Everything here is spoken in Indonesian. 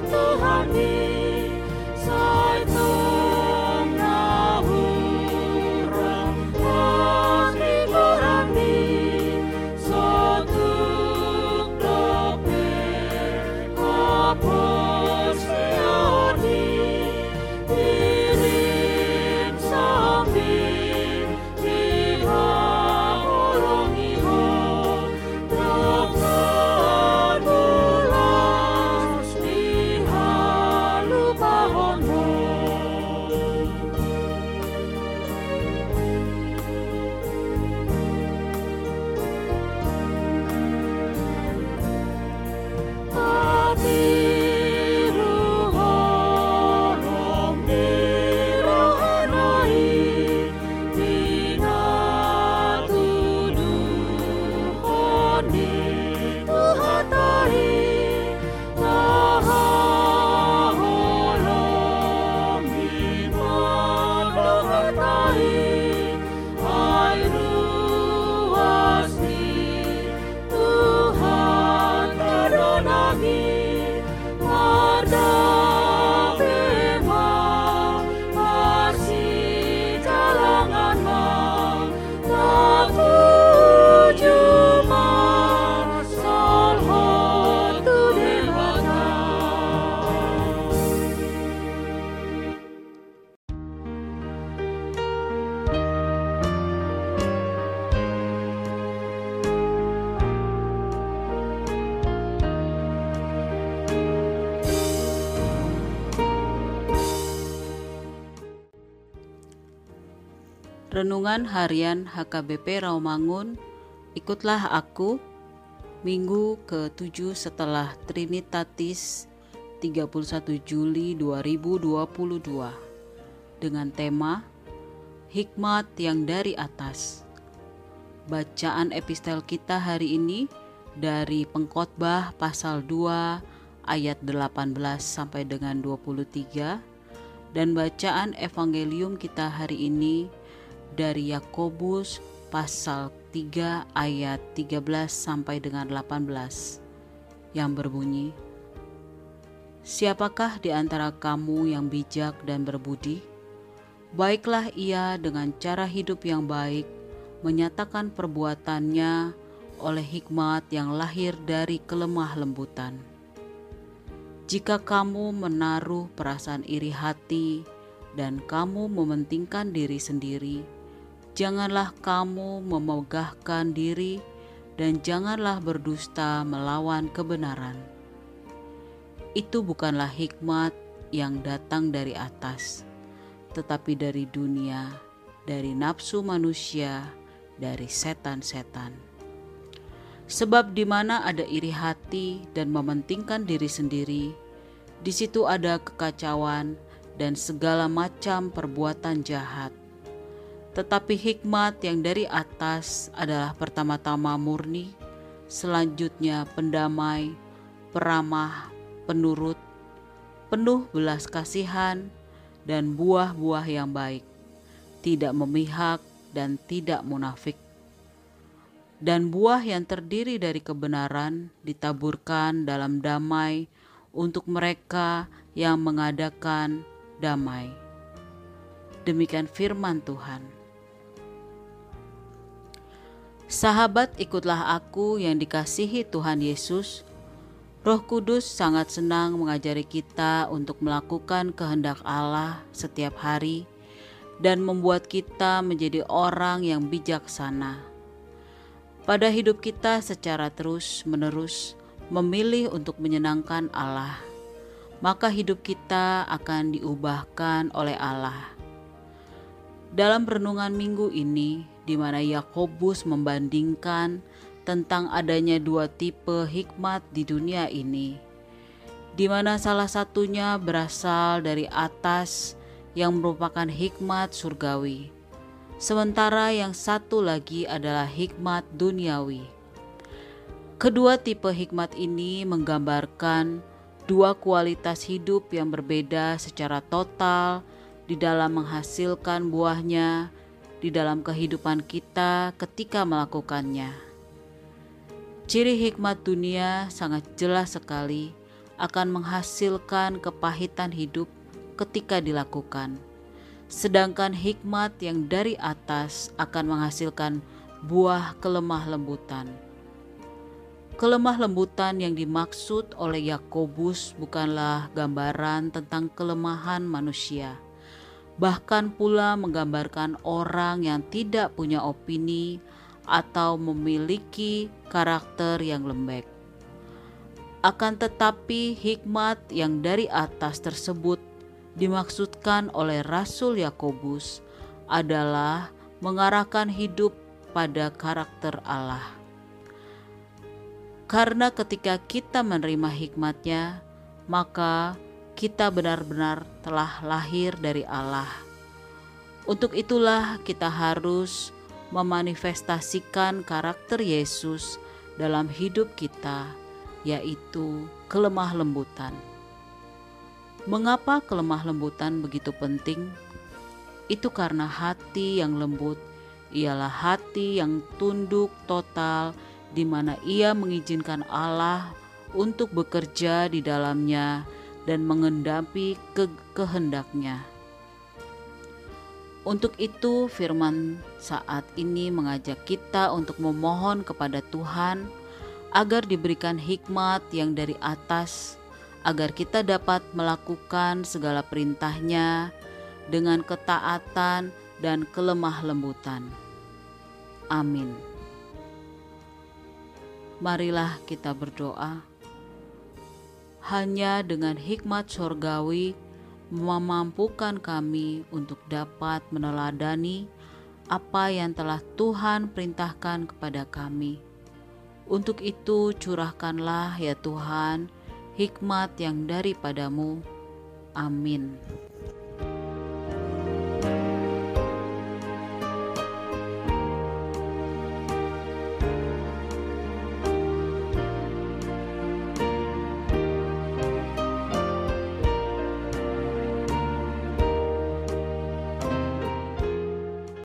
Tuhan Renungan Harian HKBP Rawamangun, ikutlah aku, Minggu ke-7 setelah Trinitatis 31 Juli 2022 dengan tema Hikmat yang dari atas. Bacaan epistel kita hari ini dari Pengkhotbah pasal 2 ayat 18 sampai dengan 23 dan bacaan evangelium kita hari ini dari Yakobus pasal 3 ayat 13 sampai dengan 18 yang berbunyi Siapakah di antara kamu yang bijak dan berbudi? Baiklah ia dengan cara hidup yang baik menyatakan perbuatannya oleh hikmat yang lahir dari kelemah lembutan. Jika kamu menaruh perasaan iri hati dan kamu mementingkan diri sendiri, Janganlah kamu memegahkan diri dan janganlah berdusta melawan kebenaran. Itu bukanlah hikmat yang datang dari atas, tetapi dari dunia, dari nafsu manusia, dari setan-setan. Sebab di mana ada iri hati dan mementingkan diri sendiri, di situ ada kekacauan dan segala macam perbuatan jahat tetapi hikmat yang dari atas adalah pertama-tama murni, selanjutnya pendamai, peramah, penurut, penuh belas kasihan, dan buah-buah yang baik, tidak memihak dan tidak munafik. Dan buah yang terdiri dari kebenaran ditaburkan dalam damai untuk mereka yang mengadakan damai. Demikian firman Tuhan. Sahabat, ikutlah aku yang dikasihi Tuhan Yesus. Roh Kudus sangat senang mengajari kita untuk melakukan kehendak Allah setiap hari dan membuat kita menjadi orang yang bijaksana. Pada hidup kita secara terus-menerus memilih untuk menyenangkan Allah, maka hidup kita akan diubahkan oleh Allah. Dalam renungan minggu ini, di mana Yakobus membandingkan tentang adanya dua tipe hikmat di dunia ini, di mana salah satunya berasal dari atas yang merupakan hikmat surgawi, sementara yang satu lagi adalah hikmat duniawi. Kedua tipe hikmat ini menggambarkan dua kualitas hidup yang berbeda secara total di dalam menghasilkan buahnya di dalam kehidupan kita ketika melakukannya. Ciri hikmat dunia sangat jelas sekali akan menghasilkan kepahitan hidup ketika dilakukan, sedangkan hikmat yang dari atas akan menghasilkan buah kelemah lembutan. Kelemah lembutan yang dimaksud oleh Yakobus bukanlah gambaran tentang kelemahan manusia, bahkan pula menggambarkan orang yang tidak punya opini atau memiliki karakter yang lembek. Akan tetapi, hikmat yang dari atas tersebut dimaksudkan oleh Rasul Yakobus adalah mengarahkan hidup pada karakter Allah karena ketika kita menerima hikmatnya, maka kita benar-benar telah lahir dari Allah. Untuk itulah kita harus memanifestasikan karakter Yesus dalam hidup kita, yaitu kelemah lembutan. Mengapa kelemah lembutan begitu penting? Itu karena hati yang lembut ialah hati yang tunduk total di mana ia mengizinkan Allah untuk bekerja di dalamnya dan mengendapi ke kehendaknya. Untuk itu, firman saat ini mengajak kita untuk memohon kepada Tuhan agar diberikan hikmat yang dari atas, agar kita dapat melakukan segala perintahnya dengan ketaatan dan kelemah lembutan. Amin. Marilah kita berdoa. Hanya dengan hikmat sorgawi memampukan kami untuk dapat meneladani apa yang telah Tuhan perintahkan kepada kami. Untuk itu curahkanlah ya Tuhan hikmat yang daripadamu. Amin.